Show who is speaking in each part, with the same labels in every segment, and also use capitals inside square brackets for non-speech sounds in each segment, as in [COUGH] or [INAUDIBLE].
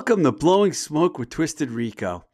Speaker 1: Welcome to Blowing Smoke with Twisted Rico.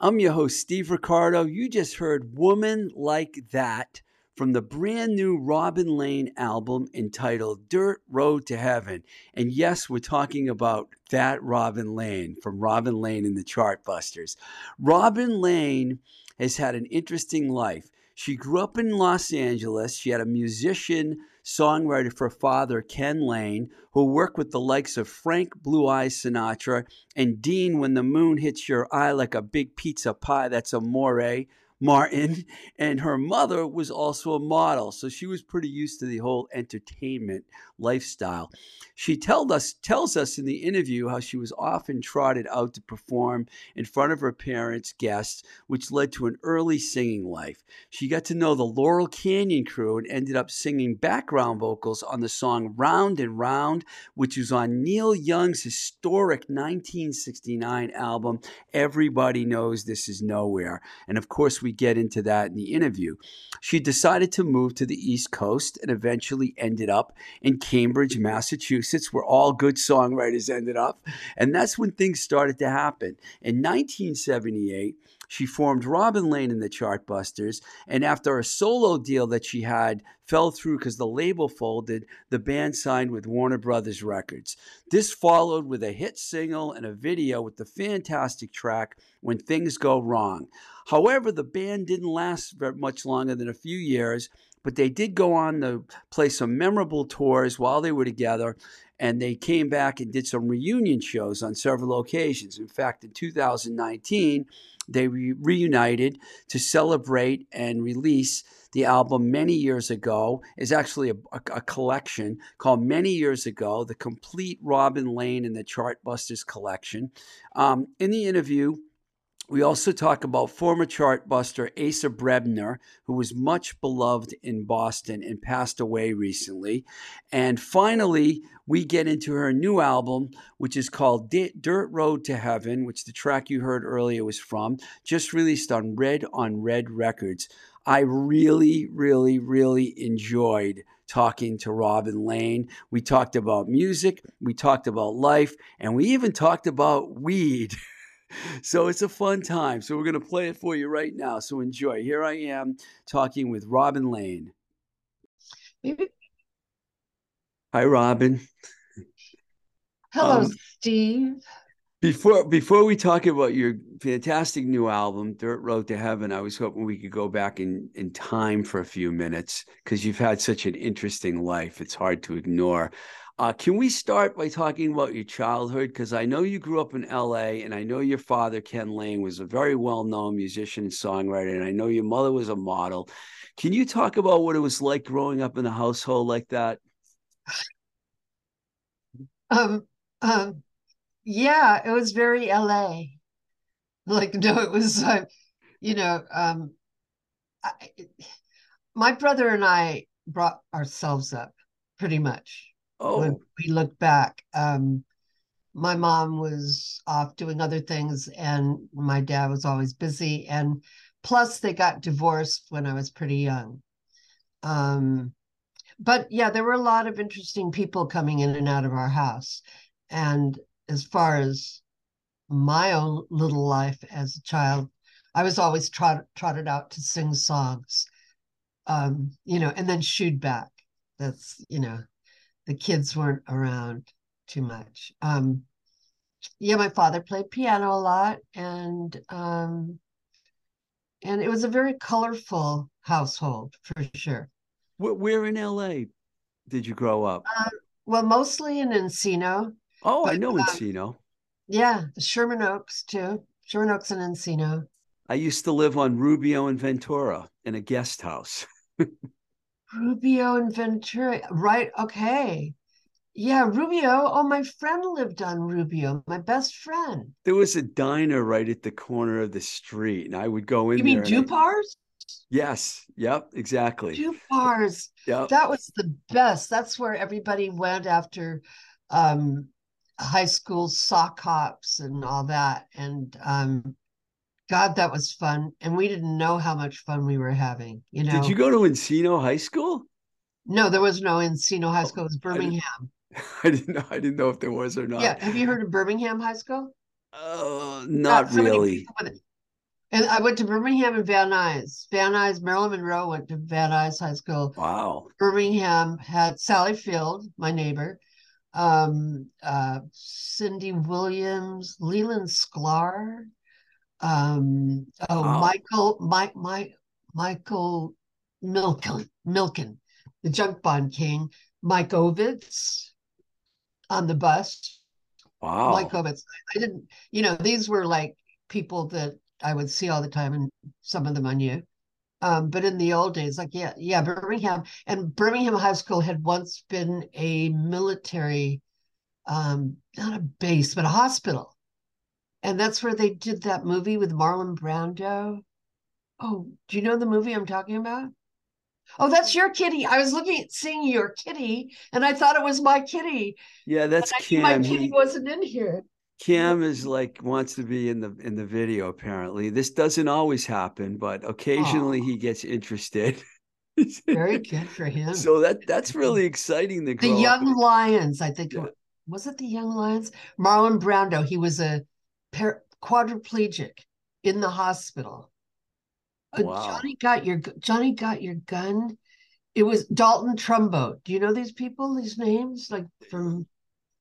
Speaker 1: I'm your host, Steve Ricardo. You just heard Woman Like That from the brand new Robin Lane album entitled Dirt Road to Heaven. And yes, we're talking about that Robin Lane from Robin Lane and the Chartbusters. Robin Lane has had an interesting life. She grew up in Los Angeles. She had a musician songwriter for father, Ken Lane, who worked with the likes of Frank Blue Eyes Sinatra and Dean When the Moon Hits Your Eye Like a Big Pizza Pie. That's a Amore. Martin, [LAUGHS] and her mother was also a model, so she was pretty used to the whole entertainment lifestyle. She us tells us in the interview how she was often trotted out to perform in front of her parents' guests, which led to an early singing life. She got to know the Laurel Canyon crew and ended up singing background vocals on the song Round and Round, which is on Neil Young's historic 1969 album Everybody Knows This Is Nowhere. And of course, we get into that in the interview. She decided to move to the East Coast and eventually ended up in Cambridge, Massachusetts, where all good songwriters ended up. And that's when things started to happen. In 1978, she formed Robin Lane and the Chartbusters, and after a solo deal that she had fell through because the label folded, the band signed with Warner Brothers Records. This followed with a hit single and a video with the fantastic track When Things Go Wrong. However, the band didn't last much longer than a few years, but they did go on to play some memorable tours while they were together and they came back and did some reunion shows on several occasions. In fact, in 2019, they re- reunited to celebrate and release the album many years ago is actually a, a, a, collection called Many Years Ago, the complete Robin Lane and the Chartbusters collection. Um, in the interview, we also talk about former chartbuster Asa Brebner, who was much beloved in Boston and passed away recently. And finally, we get into her new album, which is called Dirt Road to Heaven, which the track you heard earlier was from, just released on Red on Red Records. I really, really, really enjoyed talking to Robin Lane. We talked about music, we talked about life, and we even talked about weed. [LAUGHS] so it's a fun time. So we're going to play it for you right now. So enjoy. Here I am talking with Robin Lane. Hi, Robin.
Speaker 2: Hello, um, Steve.
Speaker 1: Before before we talk about your fantastic new album, Dirt Road to Heaven, I was hoping we could go back in, in time for a few minutes because you've had such an interesting life. It's hard to ignore. Uh, can we start by talking about your childhood? Because I know you grew up in LA, and I know your father, Ken Lane, was a very well known musician and songwriter, and I know your mother was a model. Can you talk about what it was like growing up in a household like that?
Speaker 2: Um, um, yeah, it was very LA. Like, [LAUGHS] no, it was, uh, you know, um, I, my brother and I brought ourselves up pretty much
Speaker 1: Oh,
Speaker 2: when we look back. Um, my mom was off doing other things, and my dad was always busy. And plus, they got divorced when I was pretty young. Um, but yeah, there were a lot of interesting people coming in and out of our house. And as far as my own little life as a child, I was always trot, trotted out to sing songs, um, you know, and then shooed back. That's, you know, the kids weren't around too much. Um, yeah, my father played piano a lot, and um, and it was a very colorful household for sure.
Speaker 1: Where in LA did you grow up?
Speaker 2: Uh, well, mostly in Encino.
Speaker 1: Oh, but, I know uh, Encino.
Speaker 2: Yeah, Sherman Oaks too. Sherman Oaks and Encino.
Speaker 1: I used to live on Rubio and Ventura in a guest house. [LAUGHS]
Speaker 2: Rubio and Ventura. Right. Okay. Yeah, Rubio. Oh, my friend lived on Rubio, my best friend.
Speaker 1: There was a diner right at the corner of the street, and I would go in
Speaker 2: you
Speaker 1: there.
Speaker 2: You mean Dupar's?
Speaker 1: Yes. Yep. Exactly.
Speaker 2: Dupar's. Yep. That was the best. That's where everybody went after um, high school sock hops and all that. And um, God, that was fun. And we didn't know how much fun we were having. You know.
Speaker 1: Did you go to Encino High School?
Speaker 2: No, there was no Encino High School. It was Birmingham. [LAUGHS]
Speaker 1: I didn't know. I didn't know if there was or not.
Speaker 2: Yeah. Have you heard of Birmingham High School?
Speaker 1: Uh, not
Speaker 2: so
Speaker 1: really.
Speaker 2: people with it. And I went to Birmingham and Van Nuys. Van Nuys, Marilyn Monroe went to Van Nuys High School.
Speaker 1: Wow.
Speaker 2: Birmingham had Sally Field, my neighbor, um, uh, Cindy Williams, Leland Sklar, um, oh,
Speaker 1: Wow.
Speaker 2: Michael, Mike, Mike, Michael Milken, Milken, the junk bond king, Mike Ovitz on the bus.
Speaker 1: Wow.
Speaker 2: Mike Ovitz. I didn't, you know, these were like people that I would see all the time, and some of them I knew. Um, but in the old days, like yeah, yeah, Birmingham and Birmingham High School had once been a military, um, not a base, but a hospital, and that's where they did that movie with Marlon Brando. Oh, do you know the movie I'm talking about? Oh, that's your kitty. I was looking at seeing your kitty, and I thought it was my kitty.
Speaker 1: yeah, that's
Speaker 2: knew my kitty
Speaker 1: He,
Speaker 2: wasn't in here.
Speaker 1: Cam is like wants to be in the in the video. Apparently, this doesn't always happen, but occasionally
Speaker 2: Aw.
Speaker 1: he gets interested.
Speaker 2: Very [LAUGHS] good for him.
Speaker 1: So that that's really exciting
Speaker 2: the Young. Lions, I think.
Speaker 1: Yeah.
Speaker 2: Was it the Young Lions? Marlon Brando. He was a par- quadriplegic in the hospital. Uh,
Speaker 1: Wow.
Speaker 2: Johnny got your Johnny got your gun. It was Dalton Trumbo. Do you know these people? These names, like from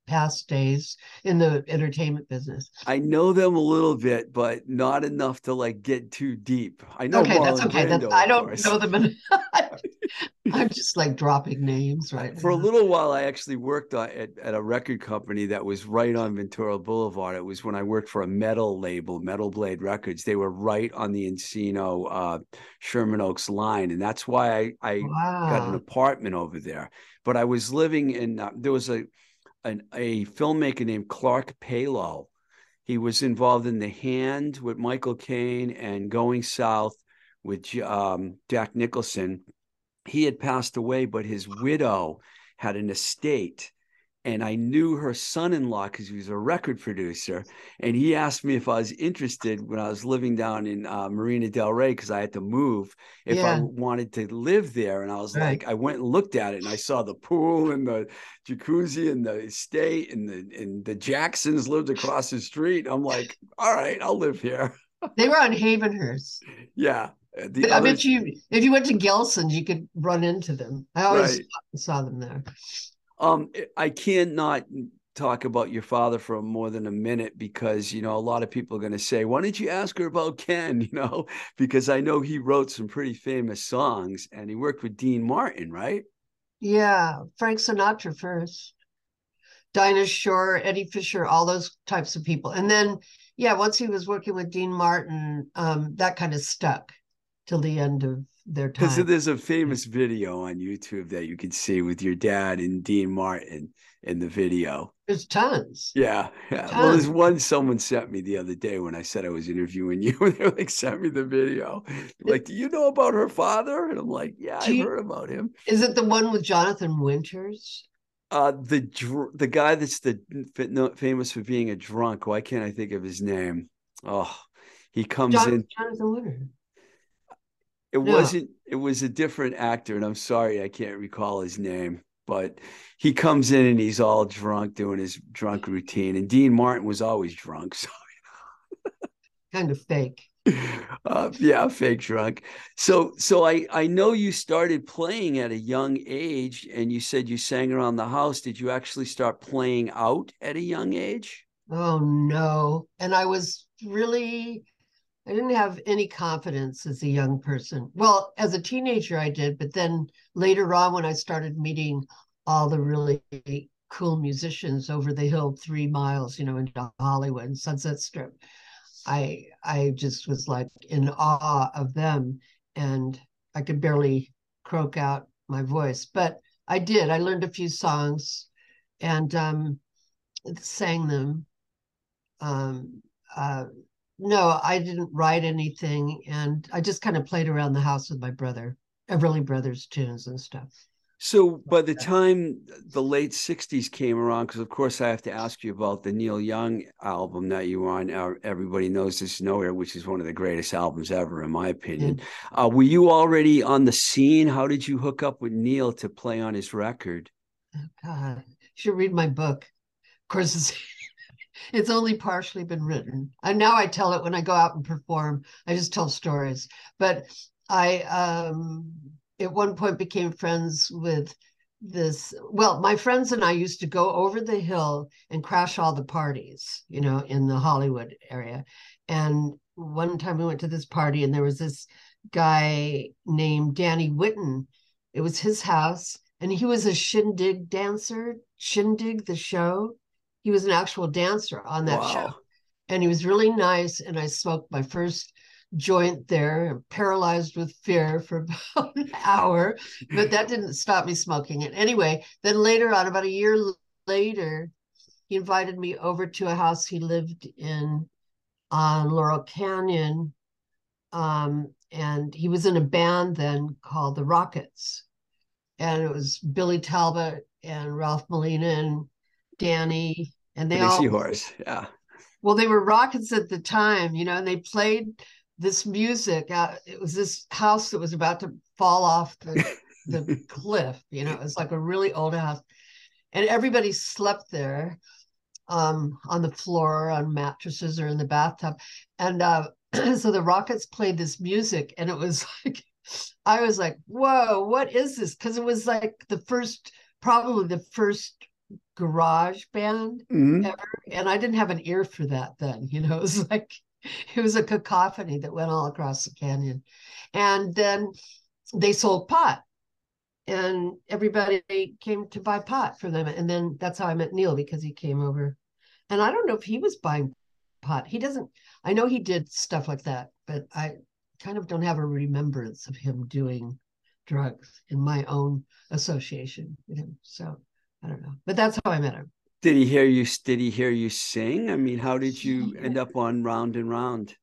Speaker 2: past days in the entertainment business.
Speaker 1: I know them a little bit, but not enough to like get too deep. I know
Speaker 2: okay, that's
Speaker 1: Marlon
Speaker 2: okay. That's, I don't
Speaker 1: course.
Speaker 2: know them. In, [LAUGHS] I'm just like dropping names right
Speaker 1: For a little while, I actually worked at, at a record company that was right on Ventura Boulevard. It was when I worked for a metal label, Metal Blade Records. They were right on the Encino uh, Sherman Oaks line, and that's why I, I got an apartment over there. But I was living in uh, there was a an, a filmmaker named Clark Paylow. He was involved in The Hand with Michael Caine and Going South with um, Jack Nicholson. He had passed away, but his widow had an estate. And I knew her son in law because he was a record producer. And he asked me if I was interested when I was living down in uh, Marina Del Rey because I had to move if I wanted to live there. And I was
Speaker 2: Right.
Speaker 1: like, I went and looked at it and I saw the pool and the jacuzzi and the estate and the and the Jacksons lived across the street. I'm like, all right, I'll live here.
Speaker 2: They were on Havenhurst.
Speaker 1: Yeah. The
Speaker 2: But I bet you, if you went to Gelson's, you could run into them. I always
Speaker 1: Right.
Speaker 2: saw them there.
Speaker 1: Um, I cannot talk about your father for more than a minute because you know a lot of people are going to say, "Why didn't you ask her about Ken?" [LAUGHS] You know, because I know he wrote some pretty famous songs and he worked with Dean Martin, right?
Speaker 2: Yeah, Frank Sinatra first, Dinah Shore, Eddie Fisher, all those types of people. And then, yeah, once he was working with Dean Martin, um, that kind of stuck till the end of their
Speaker 1: Because
Speaker 2: time.
Speaker 1: there's a famous video on YouTube that you can see with your dad and Dean Martin in the video.
Speaker 2: There's tons.
Speaker 1: Yeah, yeah. [LAUGHS] Well, there's one someone sent me the other day when I said I was interviewing you, [LAUGHS] they like sent me the video. Like, do you know about her father? And I'm like, yeah,
Speaker 2: Do
Speaker 1: I've
Speaker 2: you-
Speaker 1: heard about him.
Speaker 2: Is it the one with Jonathan Winters?
Speaker 1: Uh, the the guy that's the famous for being a drunk. Why can't I think of his name? Oh, he comes
Speaker 2: Jon-
Speaker 1: in.
Speaker 2: Jonathan Winters.
Speaker 1: It
Speaker 2: No.
Speaker 1: wasn't. It was a different actor, and I'm sorry I can't recall his name. But he comes in and he's all drunk doing his drunk routine. And Dean Martin was always drunk, [LAUGHS] so
Speaker 2: Kind of fake.
Speaker 1: uh, yeah, fake drunk. So, so I I know you started playing at a young age, and you said you sang around the house. Did you actually start playing out at a young age?
Speaker 2: Oh no. And I was really, I didn't have any confidence as a young person. Well, as a teenager, I did, but then later on, when I started meeting all the really cool musicians over the hill three miles, you know, into Hollywood and Sunset Strip, I I just was like in awe of them. And I could barely croak out my voice, but I did. I learned a few songs and um sang them um uh no i didn't write anything and i just kind of played around the house with my brother everly brothers tunes and stuff
Speaker 1: So by the time the late '60s came around, because of course I have to ask you about the Neil Young album that you were on. Uh, Everybody knows this nowhere, which is one of the greatest albums ever, in my opinion. Uh, were you already on the scene? How did you hook up with Neil to play on his record?
Speaker 2: Oh, god you should read my book. Of course, it's, only partially been written. And now I tell it when I go out and perform. I just tell stories. But I um at one point became friends with this well my friends and i used to go over the hill and crash all the parties you know in the hollywood area and one time we went to this party and there was this guy named danny whitten it was his house and he was a shindig dancer shindig the show he was an actual dancer on that
Speaker 1: Wow.
Speaker 2: show and he was really nice and i smoked my first joint there paralyzed with fear for [LAUGHS] about an hour but that didn't stop me smoking it. Anyway then later on about a year later he invited me over to a house he lived in on laurel canyon um, and he was in a band then called the rockets. And it was billy talbot and ralph molina and danny and they all
Speaker 1: Seahorse. Yeah.
Speaker 2: well, they were rockets at the time, you know, and they played this music. Uh, it was this house that was about to fall off the, [LAUGHS] the cliff, you know, it was like a really old house. And everybody slept there um, on the floor, on mattresses, or in the bathtub. And uh, [CLEARS THROAT] so the Rockets played this music, and it was [LAUGHS] like, I was like, whoa, what is this? Because it was like the first, probably the first garage band
Speaker 1: Mhm.
Speaker 2: ever and i didn't have an ear for that then you know [LAUGHS] it was like it was a cacophony that went all across the canyon. And then they sold pot and everybody came to buy pot for them and then that's how i met neil because he came over. And i don't know if he was buying pot. He doesn't i know he did stuff like that but i kind of don't have a remembrance of him doing drugs in my own association with him so i don't know but that's how i met him
Speaker 1: Did he hear you? Did he hear you sing? I mean, how did you end up on Round and Round?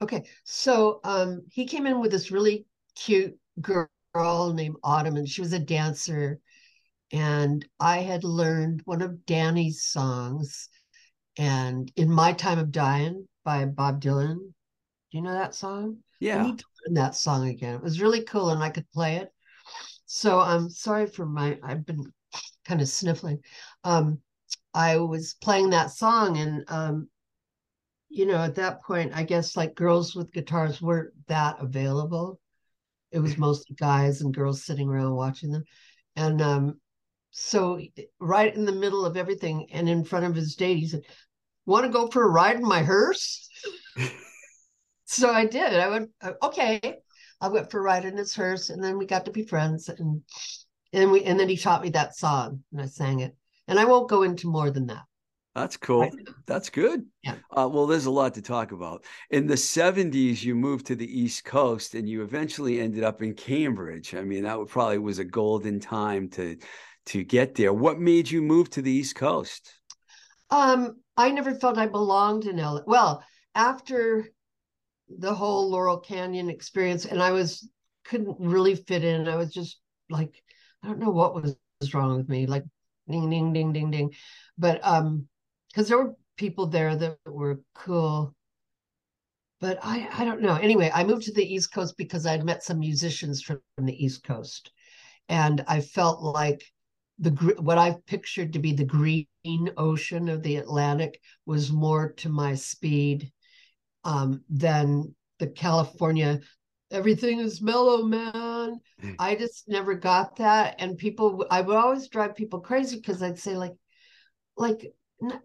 Speaker 2: Okay, so um, he came in with this really cute girl named Autumn, and she was a dancer. And I had learned one of Danny's songs, and "In My Time of Dying" by Bob Dylan. Do you know that song? I
Speaker 1: Yeah.
Speaker 2: need to learn that song again. It was really cool, and I could play it. So I'm sorry for my. I've been kind of sniffling. Um, I was playing that song, and um, you know, at that point, I guess like girls with guitars weren't that available. It was mostly guys and girls sitting around watching them. And um, so, right in the middle of everything and in front of his date, he said, Want to go for a ride in my hearse? so I did. I went, "Uh, Okay. I went for a ride in his hearse, and then we got to be friends. And and we and then he taught me that song, and I sang it. And I won't go into more than that.
Speaker 1: That's cool. That's good.
Speaker 2: Yeah.
Speaker 1: Uh, well, there's a lot to talk about. In the 70s, you moved to the East Coast and you eventually ended up in Cambridge. I mean, that would probably was a golden time to to get there. What made you move to the East Coast?
Speaker 2: Um, I never felt I belonged in LA. Well, after the whole Laurel Canyon experience, and I was couldn't really fit in. I was just like, I don't know what was wrong with me, like ding ding ding ding ding. But um, because there were people there that were cool. But I I don't know. Anyway, I moved to the East Coast because I'd met some musicians from, from the East Coast, and I felt like the what I pictured to be the green ocean of the Atlantic was more to my speed um, than the California. Everything is mellow, man. I just never got that, and people. I would always drive people crazy because I'd say like, like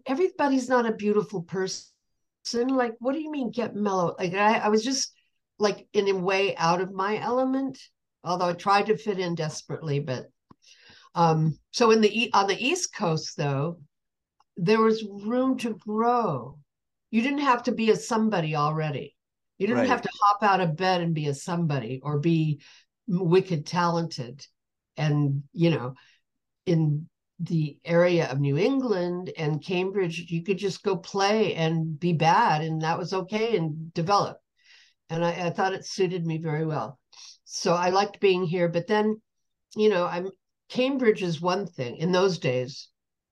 Speaker 2: everybody's not a beautiful person. Like, what do you mean get mellow? Like, I, I was just like in a way out of my element. Although I tried to fit in desperately, but um, so in the on the East Coast, though, there was room to grow. You didn't have to be a somebody already. You didn't
Speaker 1: Right.
Speaker 2: have to hop out of bed and be a somebody or be wicked talented. And you know, in the area of New England and Cambridge, you could just go play and be bad, and that was okay and develop. And I, I thought it suited me very well. So I liked being here. But then, you know, I'm Cambridge is one thing. In those days,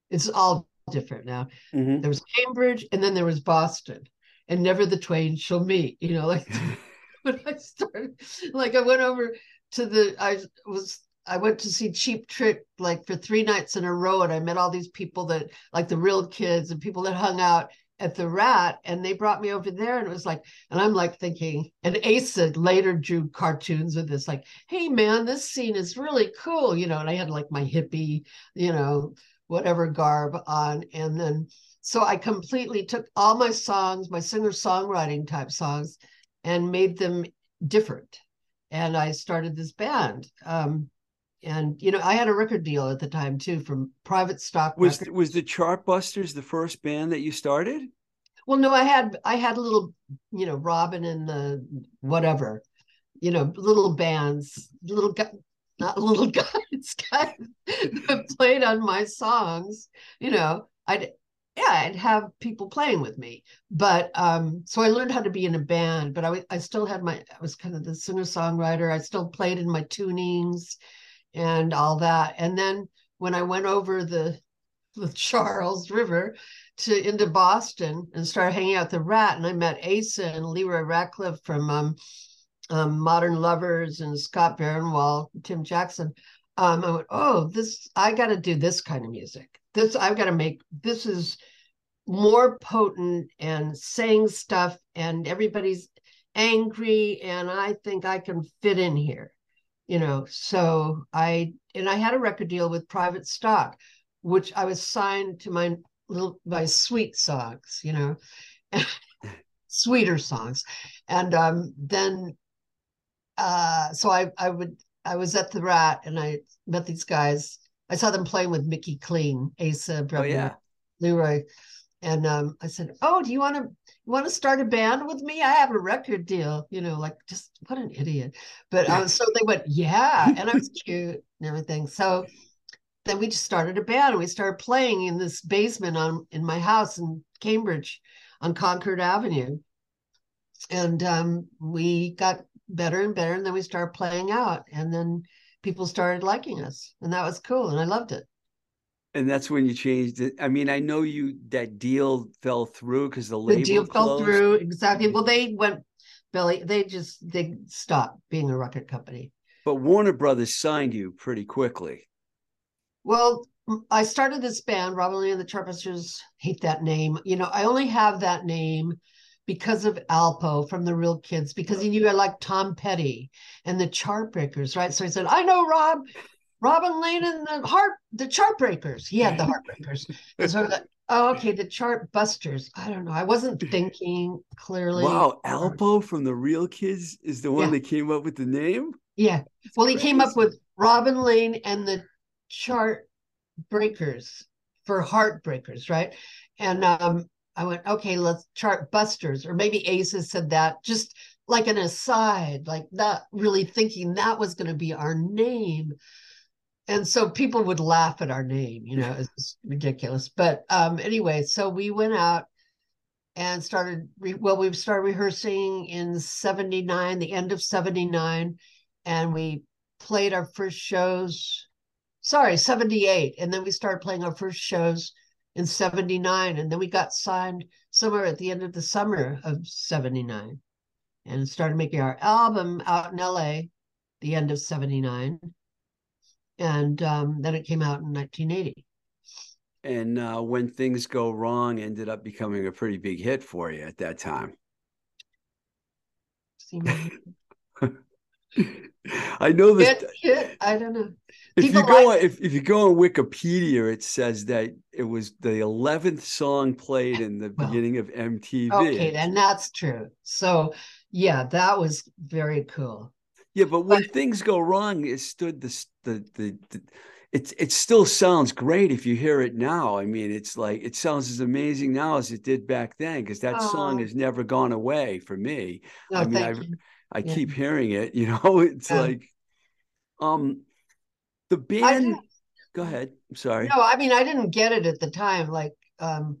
Speaker 2: it's all different now.
Speaker 1: Mhm.
Speaker 2: There was Cambridge and then there was Boston. And never the twain shall meet. You know, like [LAUGHS] [LAUGHS] when I started, like I went over to the I was I went to see Cheap Trick like for three nights in a row, and I met all these people that like the real kids and people that hung out at the Rat, and they brought me over there, and it was like, and I'm like thinking, and Asa later drew cartoons with this, like, hey man, this scene is really cool, you know, and I had like my hippie, you know, whatever garb on, and then so I completely took all my songs, my singer songwriting type songs, and made them different. And I started this band. Um, and you know, I had a record deal at the time too from Private Stock.
Speaker 1: Was
Speaker 2: Records.
Speaker 1: was the Chartbusters the first band that you started?
Speaker 2: Well, no, I had I had a little, you know, Robin and the whatever, you know, little bands, little guy, not [LAUGHS] little guys, guys that played on my songs. You know, I'd yeah, I'd have people playing with me. But um, so I learned how to be in a band, but I, I still had my, I was kind of the singer songwriter. I still played in my tunings and all that. And then when I went over the, the Charles River to into Boston and started hanging out the Rat, and I met Asa and Leroy Radcliffe from um, um, Modern Lovers and Scott Baerenwald, Tim Jackson. Um, I went, oh, this, I got to do this kind of music this I've got to make this is more potent and saying stuff and everybody's angry and I think I can fit in here. You know, so I and I had a record deal with Private Stock, which I was signed to my little my sweet songs, you know, [LAUGHS] sweeter songs. And um then uh so I I would I was at the Rat and I met these guys I saw them playing with Mickey Clean, Asa, Brother,
Speaker 1: Oh yeah.
Speaker 2: Leroy, and um, I said, "Oh, do you want to you want to start a band with me? I have a record deal." You know, like just what an idiot. But um, [LAUGHS] so they went, "Yeah," and I was cute and everything. So then we just started a band and we started playing in this basement on in my house in Cambridge on Concord Avenue, and um, we got better and better, and then we started playing out, and then people started liking us and that was cool and i loved it.
Speaker 1: And that's when you changed it. I mean, I know you that deal fell through because the label
Speaker 2: the deal fell through exactly. Mm-hmm. Well they went billy they just they stopped being a record company.
Speaker 1: But Warner Brothers signed you pretty quickly.
Speaker 2: well I started this band robin lee and the chartbusters hate that name. You know i only have that name because of alpo from the real kids because he knew i liked tom petty and the chartbreakers right so he said i know rob robin lane and the heart the chartbreakers he had the heartbreakers and so like, oh, okay the chart busters i don't know i wasn't thinking clearly
Speaker 1: Wow, Alpo from the Real Kids is the one
Speaker 2: Yeah.
Speaker 1: that came up with the name.
Speaker 2: Yeah. Well, he came up with Robin Lane and the chart breakers for heartbreakers, right? And um, I went, okay, let's chart busters, or maybe Asa said that just like an aside, like not really thinking that was going to be our name. And so people would laugh at our name, you know, it's ridiculous. But um, anyway, so we went out and started, re- well, we started rehearsing in 79, the end of 79 and we played our first shows sorry 78 and then we started playing our first shows in 79 and then we got signed somewhere at the end of the summer of 79 and started making our album out in la the end of 79 and um, then it came out in 1980
Speaker 1: And uh, when things go wrong, ended up becoming a pretty big hit for you at that time. [LAUGHS] [LAUGHS] I know that
Speaker 2: i don't know
Speaker 1: if you go
Speaker 2: like-
Speaker 1: if, if you go on Wikipedia, it says that it was the eleventh song played in the [LAUGHS]
Speaker 2: Well,
Speaker 1: beginning of MTV.
Speaker 2: okay and that's true so yeah that was very cool
Speaker 1: Yeah, but when things go wrong, it stood the the the, the it it still sounds great if you hear it now. I mean, it's like it sounds as amazing now as it did back then because that song
Speaker 2: Oh.
Speaker 1: has never gone away for me.
Speaker 2: no
Speaker 1: I mean, I- I
Speaker 2: Yeah.
Speaker 1: keep hearing it. You [LAUGHS] know, it's
Speaker 2: Yeah.
Speaker 1: like um the band. Go ahead. I'm sorry.
Speaker 2: No, I mean I didn't get it at the time. Like um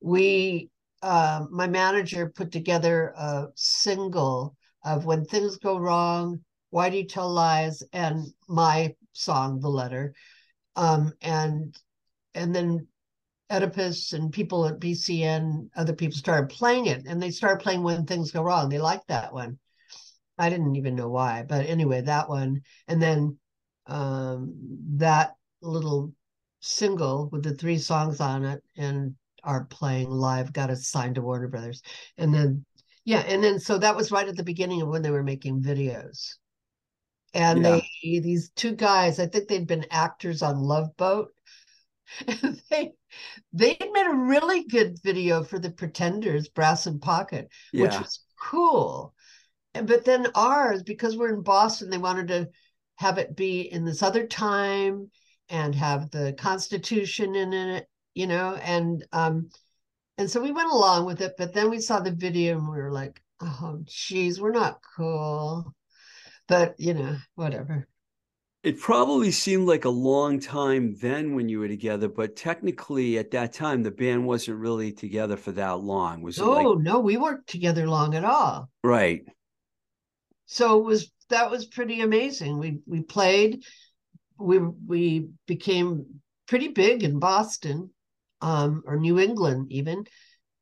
Speaker 2: we uh, my manager put together a single of when things go wrong, why do you tell lies? And my song, the letter. Um and and then Oedipus and people at BCN, other people started playing it and they started playing when things go wrong. They liked that one. I didn't even know why, but anyway, that one. And then um, that little single with the three songs on it and are playing live got us signed to Warner Brothers. And then, yeah, and then so that was right at the beginning of when they were making videos. And
Speaker 1: Yeah.
Speaker 2: they, these two guys, I think they'd been actors on Love Boat. [LAUGHS] And they they made a really good video for the Pretenders, Brass in Pocket, which was cool. And but then ours, because we're in Boston, they wanted to have it be in this other time and have the Constitution in it, you know, and um, and so we went along with it. But then we saw the video and we were like, oh, geez, we're not cool. But you know, whatever.
Speaker 1: It probably seemed like a long time then when you were together, but technically at that time the band wasn't really together for that long. Was it
Speaker 2: Oh
Speaker 1: like
Speaker 2: no, we weren't together long at all.
Speaker 1: right?
Speaker 2: So it was that was pretty amazing. We we played we we became pretty big in boston um or new england even.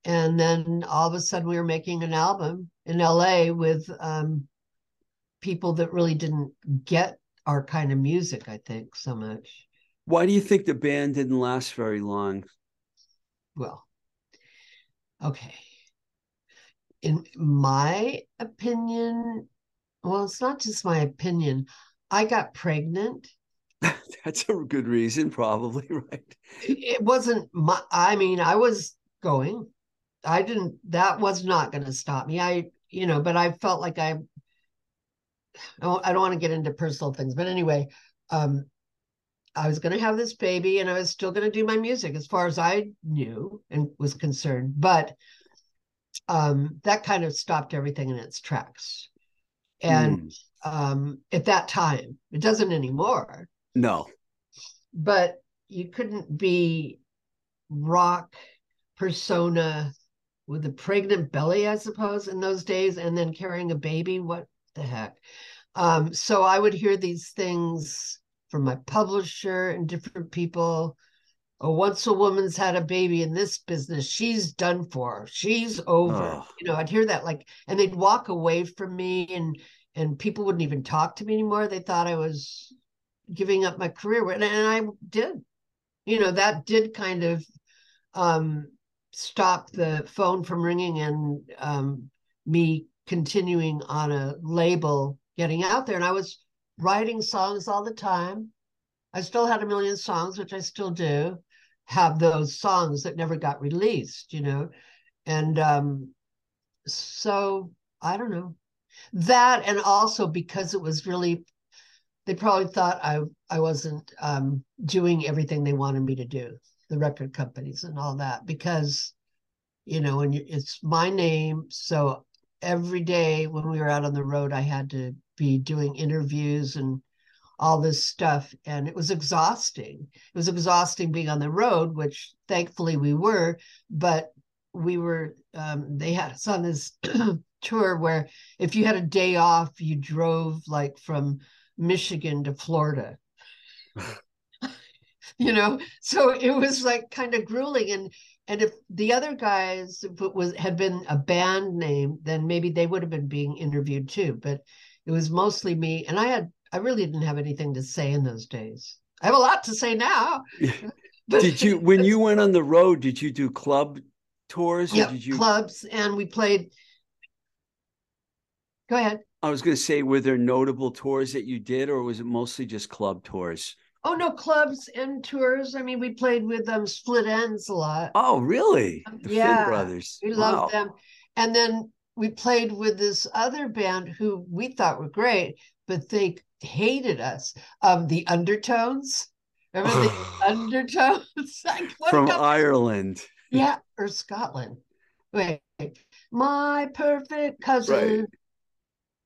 Speaker 2: And then all of a sudden we were making an album in la with um people that really didn't get our kind of music i think so much.
Speaker 1: Why do you think the band didn't last very long?
Speaker 2: well okay. In my opinion well it's not just my opinion. I got pregnant. [LAUGHS]
Speaker 1: That's a good reason, probably, [LAUGHS] right?
Speaker 2: it wasn't my i mean i was going. I didn't that was not going to stop me. I you know but i felt like i I don't, I don't want to get into personal things. But anyway um i was going to have this baby and i was still going to do my music as far as i knew and was concerned. But um that kind of stopped everything in its tracks and
Speaker 1: Hmm.
Speaker 2: um at that time it doesn't anymore
Speaker 1: no,
Speaker 2: but you couldn't be rock persona with a pregnant belly, I suppose, in those days, and then carrying a baby. What the heck? Um, so I would hear these things from my publisher and different people. Oh, once a woman's had a baby in this business, she's done for. She's over.
Speaker 1: Oh.
Speaker 2: You know, I'd hear that like, and they'd walk away from me, and and people wouldn't even talk to me anymore. They thought I was giving up my career and, and i did you know that did kind of um stop the phone from ringing and um me continuing on a label getting out there and i was writing songs all the time i still had a million songs which i still do have those songs that never got released you know and um so i don't know that and also because it was really they probably thought I I wasn't um, doing everything they wanted me to do, the record companies and all that, because you know, and it's my name. So every day when we were out on the road, I had to be doing interviews and all this stuff, and it was exhausting. It was exhausting being on the road, which thankfully we were, but we were. Um, they had us on this [CLEARS THROAT] tour where if you had a day off, you drove like from Michigan to Florida. [LAUGHS] you know, so it was like kind of grueling. And and if the other guys was had been a band name, then maybe they would have been being interviewed too. But it was mostly me, and I had I really didn't have anything to say in those days. I have a lot to say now. [LAUGHS] [LAUGHS]
Speaker 1: Did you when you went on the road? Did you do club tours? Or
Speaker 2: yeah,
Speaker 1: did you?
Speaker 2: clubs and we played. Go ahead.
Speaker 1: I was going to say, were there notable tours that you did, or was it mostly just club tours?
Speaker 2: Oh no, clubs and tours. I mean, we played with um Split Enz a lot.
Speaker 1: Oh, really? The
Speaker 2: Yeah,
Speaker 1: Finn Brothers.
Speaker 2: We
Speaker 1: Wow.
Speaker 2: loved them. And then we played with this other band who we thought were great, but they hated us. Um, the Undertones. Remember the [SIGHS] Undertones? [LAUGHS] Like,
Speaker 1: From Ireland.
Speaker 2: yeah, or Scotland. Wait, my perfect cousin.
Speaker 1: Right.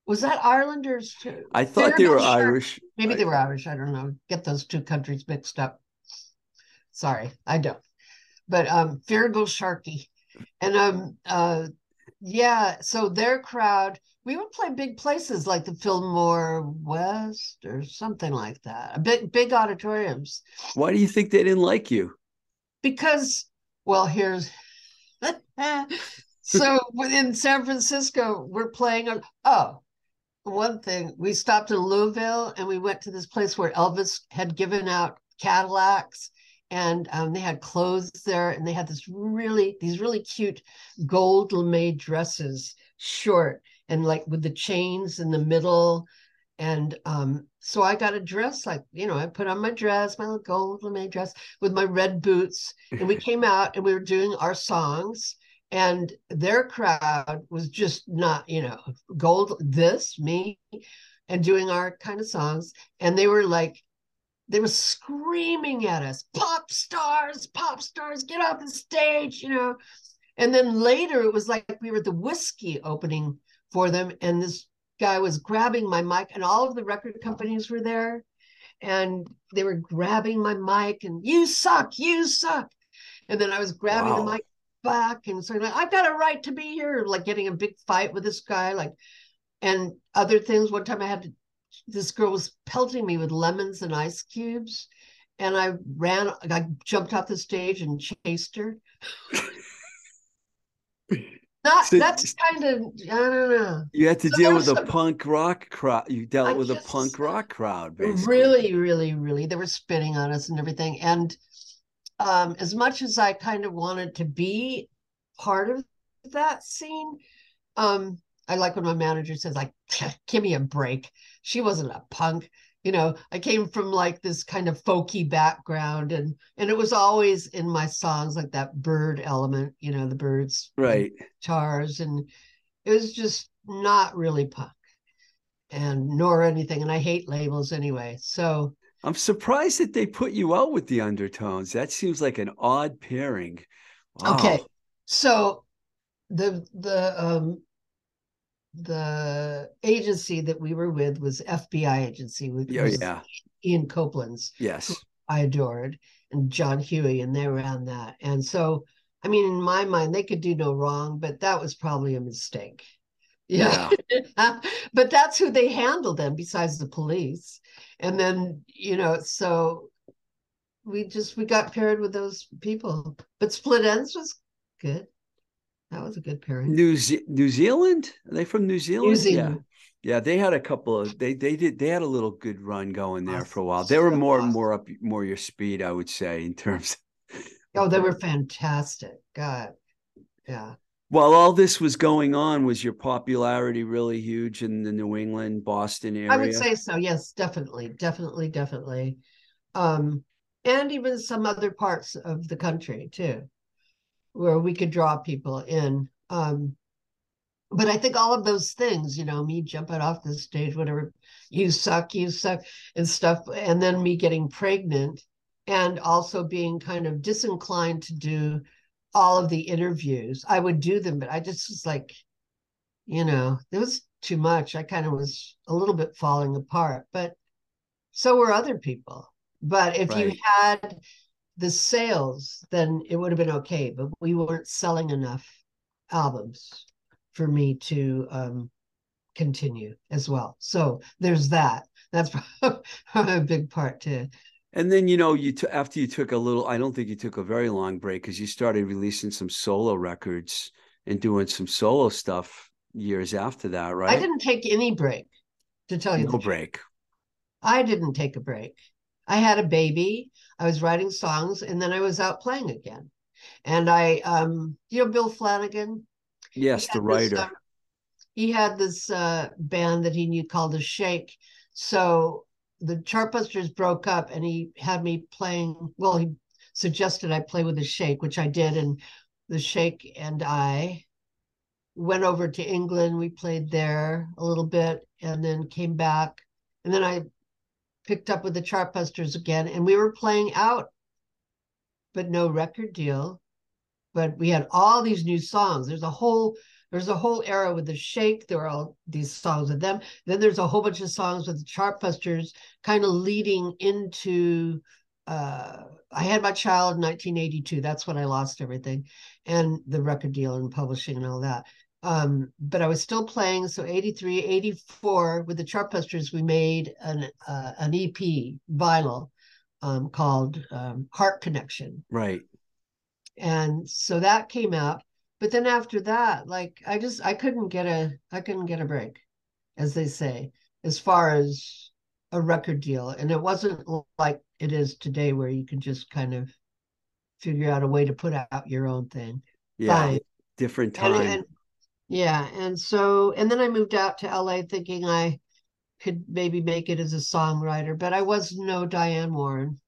Speaker 2: Was that Ireland Too?
Speaker 1: I thought they were
Speaker 2: Shark-
Speaker 1: Irish.
Speaker 2: Maybe
Speaker 1: I-
Speaker 2: they were Irish. I don't know. Get those two countries mixed up. Sorry, I don't. But um Feargal Sharkey. And um uh yeah, so their crowd, we would play big places like the Fillmore West or something like that. Big big auditoriums.
Speaker 1: Why do you think they didn't like you?
Speaker 2: Because well, here's [LAUGHS] so within San Francisco, we're playing on oh, one thing we stopped in Louisville and we went to this place where Elvis had given out Cadillacs and um, they had clothes there and they had this really these really cute gold lame dresses short and like with the chains in the middle. And um, so I got a dress like you know I put on my dress my little gold lame dress with my red boots. And we [LAUGHS] came out and we were doing our songs. And their crowd was just not you know gold this me and doing our kind of songs. And they were like they were screaming at us pop stars pop stars get off the stage you know. And then later it was like we were at the whiskey opening for them. And this guy was grabbing my mic and all of the record companies were there and they were grabbing my mic and you suck you suck. And then i was grabbing
Speaker 1: Wow.
Speaker 2: the mic back and saying like, i've got a right to be here like getting a big fight with this guy like and other things. One time i had to this girl was pelting me with lemons and ice cubes and i ran i jumped off the stage and chased her [LAUGHS] not
Speaker 1: So-
Speaker 2: that's kind of i don't know
Speaker 1: You had to
Speaker 2: So
Speaker 1: deal with a
Speaker 2: some-
Speaker 1: punk rock crowd. You dealt
Speaker 2: I
Speaker 1: with a punk rock crowd, basically.
Speaker 2: really really really they were spitting on us and everything and um as much as i kind of wanted to be part of that scene um i like when my manager says like give me a break she wasn't a punk you know i came from like this kind of folky background and and it was always in my songs like that bird element you know the birds
Speaker 1: Right.
Speaker 2: guitars and it was just not really punk and nor anything and i hate labels anyway so
Speaker 1: I'm surprised that they put you out with the undertones. That seems like an odd pairing.
Speaker 2: okay so the the um the agency that we were with was fbi agency with
Speaker 1: Yeah, yeah.
Speaker 2: ian copeland's
Speaker 1: Yes.
Speaker 2: i adored and john huey and they ran that. And so i mean in my mind they could do no wrong but that was probably a mistake. Yeah. [LAUGHS] But that's who they handled them besides the police. And then you know so we just we got paired with those people. But Split Enz was good that was a good pairing
Speaker 1: New Ze- New Zealand? Are they from New Zealand?
Speaker 2: Zealand.
Speaker 1: Yeah. Yeah, they had a couple of they they did they had a little good run going there for a while. They were more
Speaker 2: awesome.
Speaker 1: more up more your speed, I would say, in terms [LAUGHS]
Speaker 2: oh they were fantastic god yeah
Speaker 1: while all this was going on, was your popularity really huge in the New England, Boston area?
Speaker 2: i would say so yes definitely definitely definitely um and even some other parts of the country too where we could draw people in. Um but i think all of those things you know me jumping off the stage whatever you suck you suck and stuff and then me getting pregnant and also being kind of disinclined to do all of the interviews. I would do them but i just was like you know it was too much. I kind of was a little bit falling apart but so were other people. But if you had the sales then it would have been okay but we weren't selling enough albums for me to um continue as well so there's that that's [LAUGHS] a big part too
Speaker 1: And then you know you t- after you took a little, I don't think you took a very long break because you started releasing some solo records and doing some solo stuff years after that, right?
Speaker 2: i didn't take any break to tell you
Speaker 1: no
Speaker 2: the truth.
Speaker 1: break.
Speaker 2: I didn't take a break. I had a baby. I was writing songs, and then I was out playing again. And I, um, you know, Bill Flanagan.
Speaker 1: Yes, the
Speaker 2: had this,
Speaker 1: writer.
Speaker 2: um, he had this uh, band that he knew called the Shake. So the Chartbusters broke up, and he had me playing. Well, he suggested I play with the Shake, which I did, and the Shake and I went over to England. We played there a little bit, and then came back, and then I picked up with the Chartbusters again, and we were playing out, but no record deal. But we had all these new songs. There's a whole there's a whole era with the Shake. There were all these songs with them. Then there's a whole bunch of songs with the Chartbusters, kind of leading into. Uh, I had my child in 1982. That's when I lost everything, and the record deal and publishing and all that um, but I was still playing. So 83, 84 with the Chartbusters, we made an uh, an EP vinyl um, called um, Heart Connection,
Speaker 1: Right.
Speaker 2: and so that came out. But then after that, like I just I couldn't get a I couldn't get a break. as they say, as far as a record deal. And it wasn't like it is today where you can just kind of figure out a way to put out your own thing.
Speaker 1: Yeah,
Speaker 2: Fine.
Speaker 1: different
Speaker 2: And-
Speaker 1: time.
Speaker 2: and- yeah. And so, and then I moved out to LA thinking I could maybe make it as a songwriter, but I was no Diane Warren.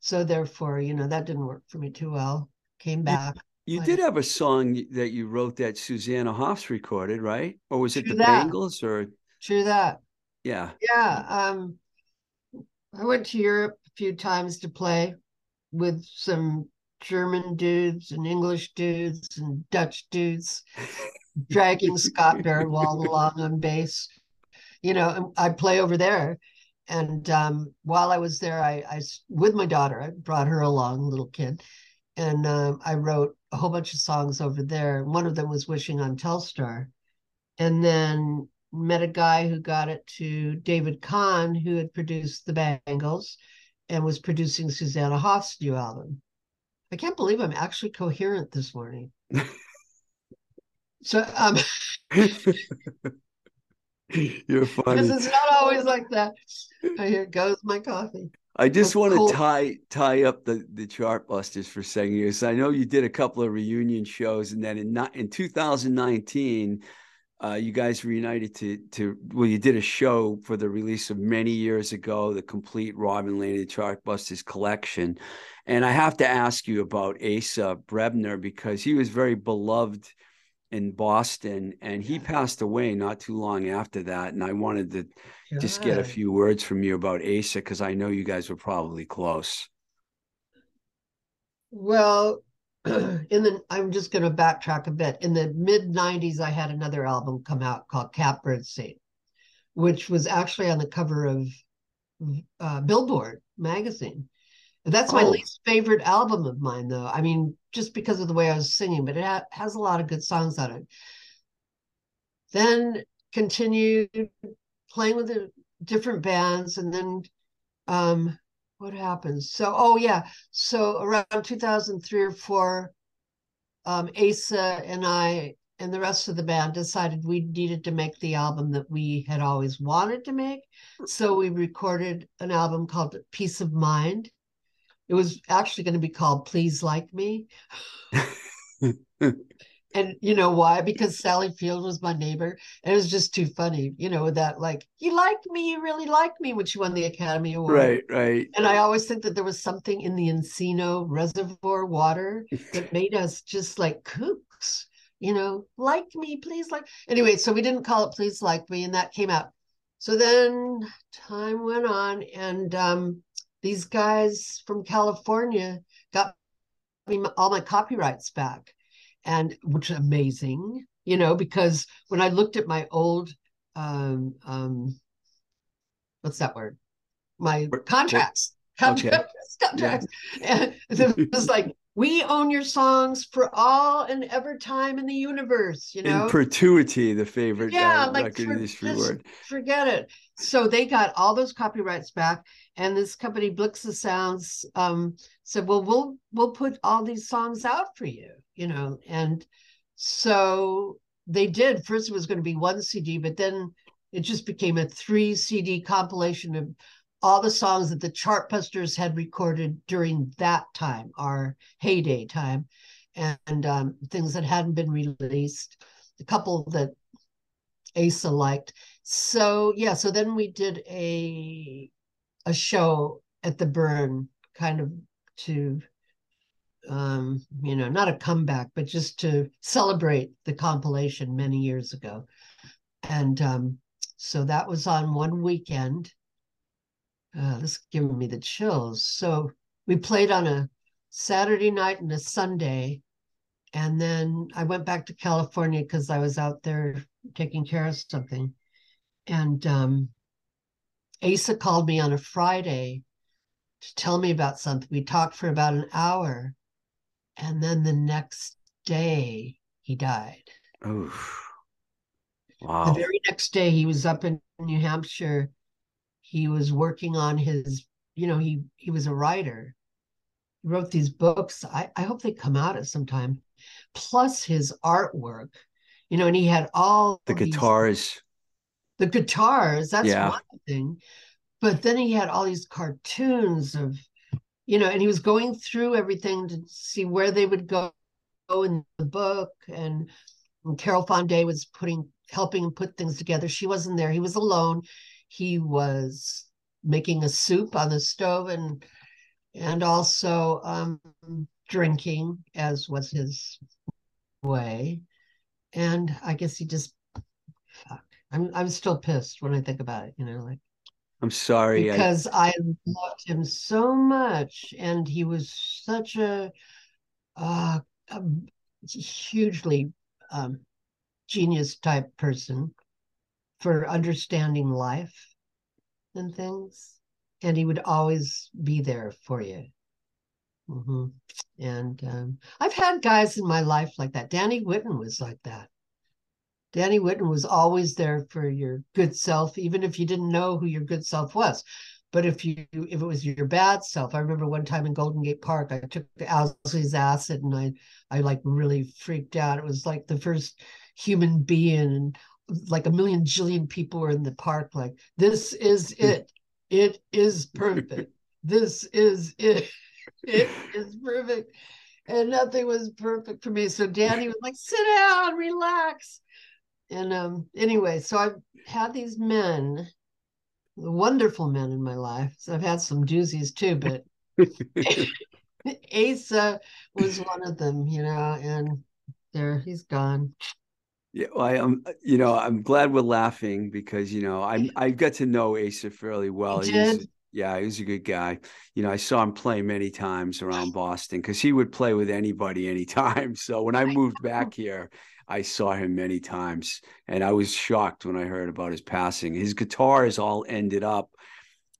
Speaker 2: So therefore, you know, that didn't work for me too well. Came back.
Speaker 1: you
Speaker 2: I-
Speaker 1: did have a song that you wrote that Susanna Hoffs recorded, right? Or was it the
Speaker 2: that.
Speaker 1: Bangles? Or
Speaker 2: True that.
Speaker 1: yeah,
Speaker 2: Yeah. Um, I went to Europe a few times to play with some German dudes and English dudes and Dutch dudes, [LAUGHS] dragging [LAUGHS] Scott Baerenwald along on bass. You know, I'd play over there. And um, while I was there, I with my daughter, I brought her along, little kid, and um, I wrote a whole bunch of songs over there. One of them was "Wishing on Telstar," and then met a guy who got it to David Kahne, who had produced the Bangles and was producing Susanna Hoff's new album. I can't believe I'm actually coherent this morning. [LAUGHS] so um [LAUGHS]
Speaker 1: you're funny.
Speaker 2: because it's not always like that. Oh, here goes my coffee.
Speaker 1: I just want to tie tie up the the Chartbusters for a second here. So I know you did a couple of reunion shows, and then in not in 2019, uh, you guys reunited to to well, you did a show for the release of many years ago, the complete Robin Lane Chartbusters collection. And I have to ask you about Asa Brebner because he was very beloved in Boston, and he passed away not too long after that. And I wanted to just get a few words from you about Asa because I know you guys were probably close.
Speaker 2: Well, [CLEARS THROAT] in the I'm just going to backtrack a bit. In the mid 90s, I had another album come out called Catbird Seat, which was actually on the cover of uh, Billboard magazine. That's my
Speaker 1: Oh.
Speaker 2: least favorite album of mine, though. I mean, just because of the way I was singing, but it ha- has a lot of good songs on it. Then continued playing with the different bands, and then um, what happens? So, oh yeah, so around 2003 or four, um, Asa and I and the rest of the band decided we needed to make the album that we had always wanted to make. So we recorded an album called Peace of Mind. It was actually going to be called Please Like Me. [LAUGHS] And you know why? Because Sally Field was my neighbor. And it was just too funny, you know, that like, you like me, you really like me when she won the Academy Award.
Speaker 1: Right, right.
Speaker 2: And I always think that there was something in the Encino Reservoir water that [LAUGHS] made us just like kooks, you know, like me, please like. Anyway, so we didn't call it Please Like Me, and that came out. So then time went on, and um, these guys from California got me all my copyrights back, and which is amazing, you know, because when I looked at my old, um, um, what's that word? My
Speaker 1: Wor-
Speaker 2: contracts,
Speaker 1: okay. [LAUGHS]
Speaker 2: contracts, contracts. And it was like, we own your songs for all and ever time in the universe, you know?
Speaker 1: In perpetuity, the favorite
Speaker 2: Yeah,
Speaker 1: uh,
Speaker 2: like
Speaker 1: record
Speaker 2: for
Speaker 1: industry word.
Speaker 2: forget it. So they got all those copyrights back, and this company Blixa Sounds um, said, "Well, we'll we'll put all these songs out for you," you know. And so they did. First, it was going to be one CD, but then it just became a three CD compilation of all the songs that the Chartbusters had recorded during that time, our heyday time, and um, things that hadn't been released. A couple that Asa liked. So yeah, so then we did a a show at the Burren, kind of to um, you know, not a comeback, but just to celebrate the compilation many years ago. And um, so that was on one weekend. Uh, this is giving me the chills. So we played on a Saturday night and a Sunday. And then I went back to California because I was out there taking care of something. And um, Asa called me on a Friday to tell me about something. We talked for about an hour. And then the next day, he died.
Speaker 1: Oof.
Speaker 2: The very next day, he was up in New Hampshire. He was working on his, you know, he he was a writer. He wrote these books. I, I hope they come out at some time. Plus his artwork, you know, and he had all
Speaker 1: The
Speaker 2: these
Speaker 1: guitars.
Speaker 2: the guitars, that's
Speaker 1: Yeah.
Speaker 2: one thing. But then he had all these cartoons of, you know, and he was going through everything to see where they would go in the book. And, and Carol Fonday was putting, helping him put things together. She wasn't there. He was alone. He was making a soup on the stove and and also um, drinking, as was his way. And I guess he just, fuck. I'm I'm still pissed when I think about it. You know, like
Speaker 1: I'm sorry. I,
Speaker 2: because I, loved him so much, and he was such a, uh, a hugely um, genius type person for understanding life and things, and he would always be there for you. hmm And um, I've had guys in my life like that. Danny Whitten was like that. Danny Whitten was always there for your good self, even if you didn't know who your good self was. But if you if it was your bad self, I remember one time in Golden Gate Park, I took the Owsley's acid and I I like really freaked out. It was like the first human being and like a million jillion people were in the park, like, this is [LAUGHS] it. It is perfect. this is it. It is perfect. And nothing was perfect for me. So Danny was like, sit down, relax. And um, anyway, so I've had these men, wonderful men in my life. So I've had some doozies too, but [LAUGHS] [LAUGHS] Asa was one of them, you know, and there he's gone.
Speaker 1: Yeah, well, I am. You know, I'm glad we're laughing because you know I I got to know Asa fairly well. He was- yeah, he was a good guy. You know, I saw him play many times around [LAUGHS] Boston because he would play with anybody anytime. [LAUGHS] So when I moved back here, I saw him many times, and I was shocked when I heard about his passing. His guitars all ended up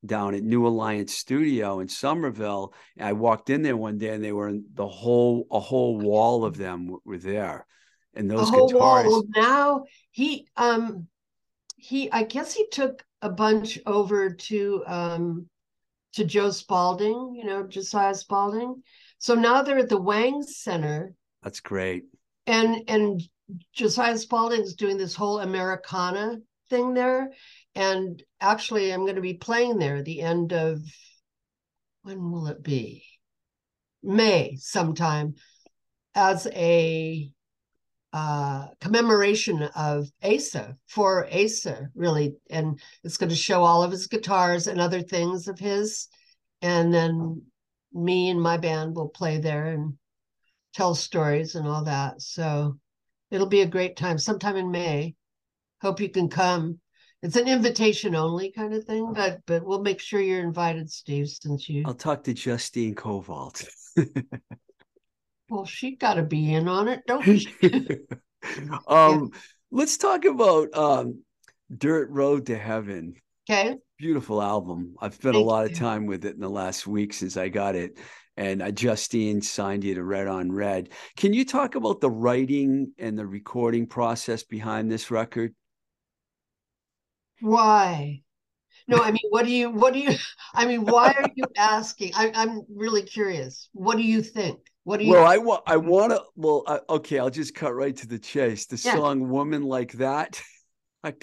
Speaker 1: down at New Alliance Studio in Somerville. I walked in there one day, and they were in the whole a whole wall of them were there, and those
Speaker 2: whole
Speaker 1: guitars.
Speaker 2: wall. Well, now he um he I guess he took a bunch over to um to Joe Spaulding, you know, Josiah Spaulding. So now they're at the Wang Center
Speaker 1: That's great.
Speaker 2: and and Josiah Spaulding's doing this whole Americana thing there. And actually, I'm going to be playing there at the end of when will it be? May sometime as a uh, commemoration of Asa for Asa, really. And it's going to show all of his guitars and other things of his. And then me and my band will play there and tell stories and all that. So it'll be a great time sometime in May. Hope you can come. It's an invitation only kind of thing, but but we'll make sure you're invited, Steve, since you
Speaker 1: I'll talk to Justine Kovalt. [LAUGHS]
Speaker 2: well, she gotta be in on it, don't she? [LAUGHS] [LAUGHS]
Speaker 1: um, let's talk about um, Dirt Road to Heaven.
Speaker 2: Okay.
Speaker 1: Beautiful album. I've spent a
Speaker 2: Thank
Speaker 1: lot of time with it in the last week since I got it. And uh, Justine signed you to Red on Red. Can you talk about the writing and the recording process behind this record?
Speaker 2: Why? No, I mean, [LAUGHS] what do you what do you I mean, why are you asking? I, I'm really curious. What do you think? What do you
Speaker 1: Well, I want, I want to. Well, I, okay, I'll just cut right to the chase. The
Speaker 2: Yeah.
Speaker 1: song "Woman Like That." [LAUGHS] I,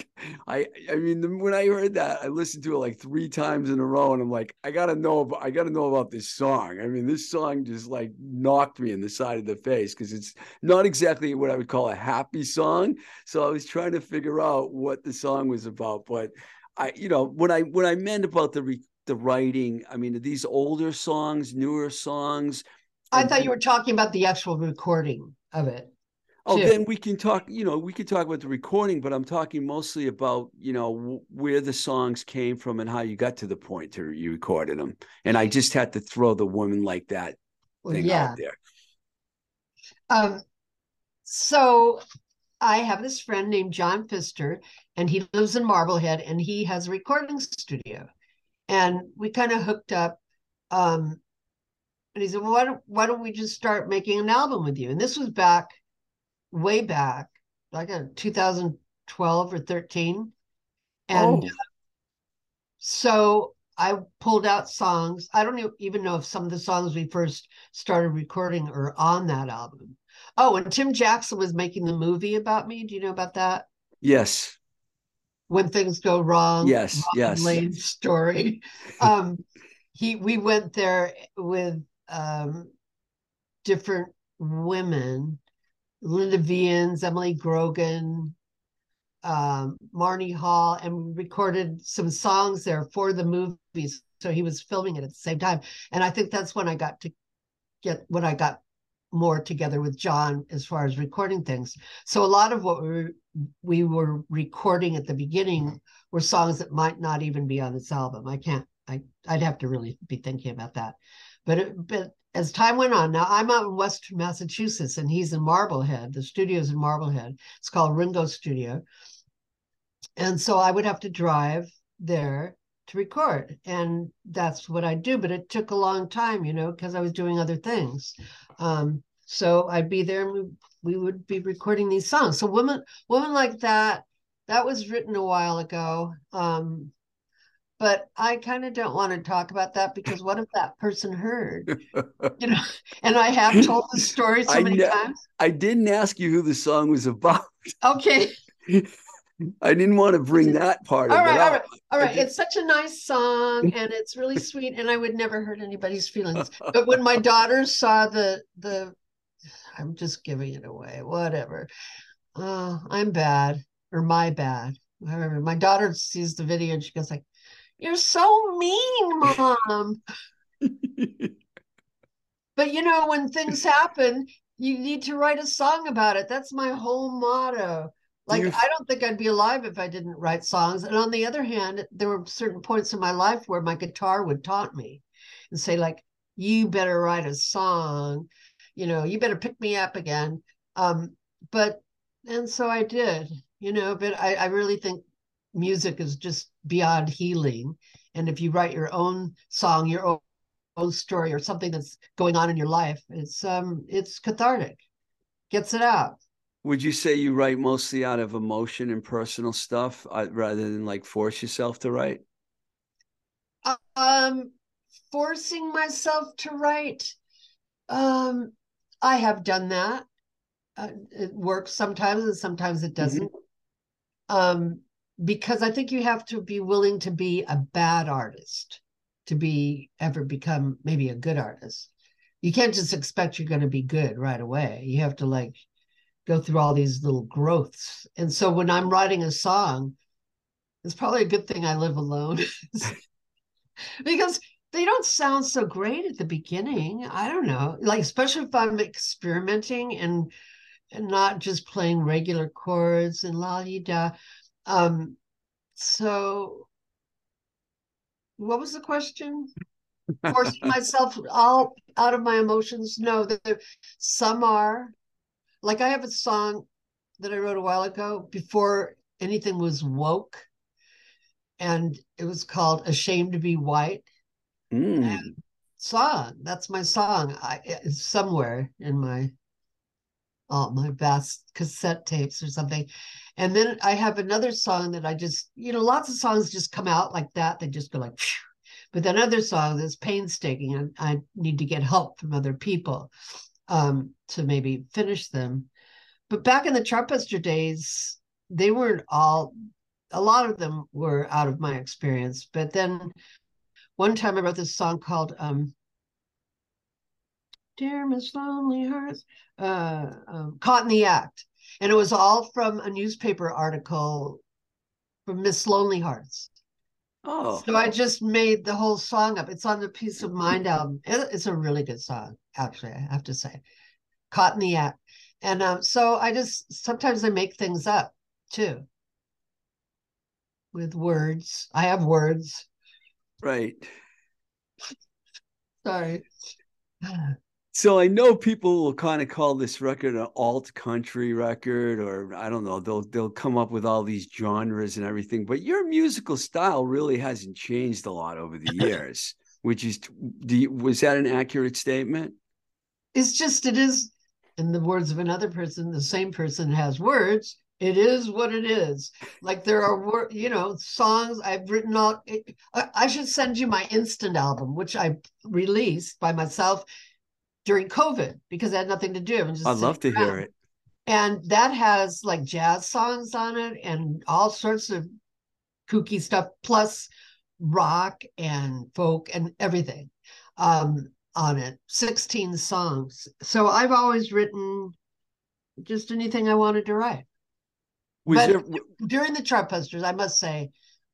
Speaker 1: I, I mean, when I heard that, I listened to it like three times in a row, and I'm like, I gotta know, about, I gotta know about this song. I mean, this song just like knocked me in the side of the face because it's not exactly what I would call a happy song. So I was trying to figure out what the song was about, but I, you know, when I when I meant about the re, the writing, I mean, are these older songs, newer songs.
Speaker 2: I
Speaker 1: And
Speaker 2: thought you were talking about the actual recording of it.
Speaker 1: Oh,
Speaker 2: too.
Speaker 1: then we can talk, you know, we could talk about the recording, but I'm talking mostly about, you know, w- where the songs came from and how you got to the point to you recorded them. And I just had to throw the woman like that
Speaker 2: Well,
Speaker 1: thing
Speaker 2: yeah.
Speaker 1: out there.
Speaker 2: Um, so I have this friend named John Pfister, and he lives in Marblehead, and he has a recording studio. And we kind of hooked up. Um, and he said, "Well, why don't why don't we just start making an album with you?" And this was back, way back, like in 2012 or 13. And
Speaker 1: oh,
Speaker 2: so I pulled out songs. I don't even know if some of the songs we first started recording are on that album. Oh, and Tim Jackson was making the movie about me. Do you know about that?
Speaker 1: yes.
Speaker 2: when things go wrong.
Speaker 1: Yes, yes.
Speaker 2: Lane's story. [LAUGHS] Um, he we went there with um, different women, Linda Vians, Emily Grogan, um, Marnie Hall, and recorded some songs there for the movies. So he was filming it at the same time, and I think that's when I got to get when I got more together with John as far as recording things. So a lot of what we were, we were recording at the beginning were songs that might not even be on this album. I can't. I I'd have to really be thinking about that. But it, but as time went on, now I'm out in Western Massachusetts and he's in Marblehead. The studio's in Marblehead. It's called Ringo Studio. And so I would have to drive there to record. And that's what I do. But it took a long time, you know, because I was doing other things. Um, so I'd be there and we, we would be recording these songs. So women, women like that, that was written a while ago. Um, but I kind of don't want to talk about that because what if that person heard? [LAUGHS] You know, and I have told the story so
Speaker 1: I
Speaker 2: many times.
Speaker 1: I didn't ask you who the song was about.
Speaker 2: Okay. [LAUGHS]
Speaker 1: I didn't want to bring that part
Speaker 2: All
Speaker 1: of
Speaker 2: right,
Speaker 1: it
Speaker 2: all
Speaker 1: up.
Speaker 2: right, all right. It's such a nice song and it's really [LAUGHS] sweet, and I would never hurt anybody's feelings. But when my daughters saw the the, I'm just giving it away. Whatever. Oh, I'm bad or my bad. Whatever. My daughter sees the video and she goes like, "You're so mean, mom." [LAUGHS] But you know, when things happen, you need to write a song about it. That's my whole motto. Like,
Speaker 1: you-
Speaker 2: I don't think I'd be alive if I didn't write songs. And on the other hand, there were certain points in my life where my guitar would taunt me and say, like, you better write a song, you know, you better pick me up again. Um, but and so I did, you know, but I, I really think music is just beyond healing. And if you write your own song, your own own story or something that's going on in your life it's um it's cathartic. Gets it out.
Speaker 1: Would you say you write mostly out of emotion and personal stuff uh, rather than like force yourself to write?
Speaker 2: um forcing myself to write um i have done that. Uh, it works sometimes and sometimes it doesn't. Um because i think you have to be willing to be a bad artist to be ever become maybe a good artist. You can't just expect you're going to be good right away. You have to like go through all these little growths. And so when i'm writing a song it's probably a good thing i live alone [LAUGHS] because they don't sound so great at the beginning. I don't know. Like especially if i'm experimenting and and not just playing regular chords and la da um so what was the question? Forcing [LAUGHS] myself all out of my emotions? No there some are. Like i have a song that i wrote a while ago before anything was woke and it was called ashamed to be white.
Speaker 1: Mm.
Speaker 2: song that's my song. I it's somewhere in my oh my vast cassette tapes or something. And then i have another song that i just you know lots of songs just come out like that they just go like phew. but then other songs is painstaking and i need to get help from other people um to maybe finish them. But back in the Chartbuster days they weren't all a lot of them were out of my experience. But then one time I wrote this song called um, Dear Miss Lonely Hearts, uh, um, Caught in the Act. And it was all from a newspaper article from Miss Lonely Hearts.
Speaker 1: Oh,
Speaker 2: So I just made the whole song up. It's on the Peace of Mind album. It- it's a really good song, actually, I have to say. Caught in the Act. And um, so I just sometimes I make things up too with words. I have words.
Speaker 1: right.
Speaker 2: Sorry. [SIGHS]
Speaker 1: So I know people will kind of call this record an alt country record, or I don't know. They'll they'll come up with all these genres and everything. But your musical style really hasn't changed a lot over the [LAUGHS] years. Which is, do you, was that an accurate statement?
Speaker 2: it's just it is in the words of another person the same person has words it is what it is like there are you know songs i've written all I, I should send you my instant album which i released by myself during covid because i had nothing to do
Speaker 1: I'd love to
Speaker 2: sitting
Speaker 1: hear it.
Speaker 2: and that has like jazz songs on it and all sorts of kooky stuff, plus rock and folk and everything um, on it. 16 songs. So I've always written just anything I wanted to write.
Speaker 1: Was
Speaker 2: But-
Speaker 1: there
Speaker 2: During the Chartbusters, I must say,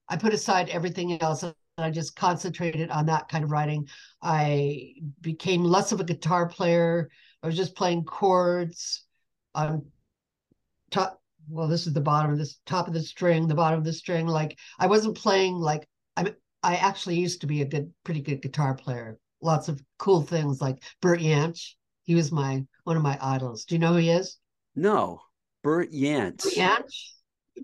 Speaker 2: I put aside everything else and I just concentrated on that kind of writing. I became less of a guitar player. I was just playing chords on top. Well, this is the bottom of this top of the string, the bottom of the string. Like I wasn't playing like I I actually used to be a good, pretty good guitar player. Lots of cool things like Bert Jansch. He was my one of my idols. Do you know who he is?
Speaker 1: no Bert Yance?
Speaker 2: Jansch,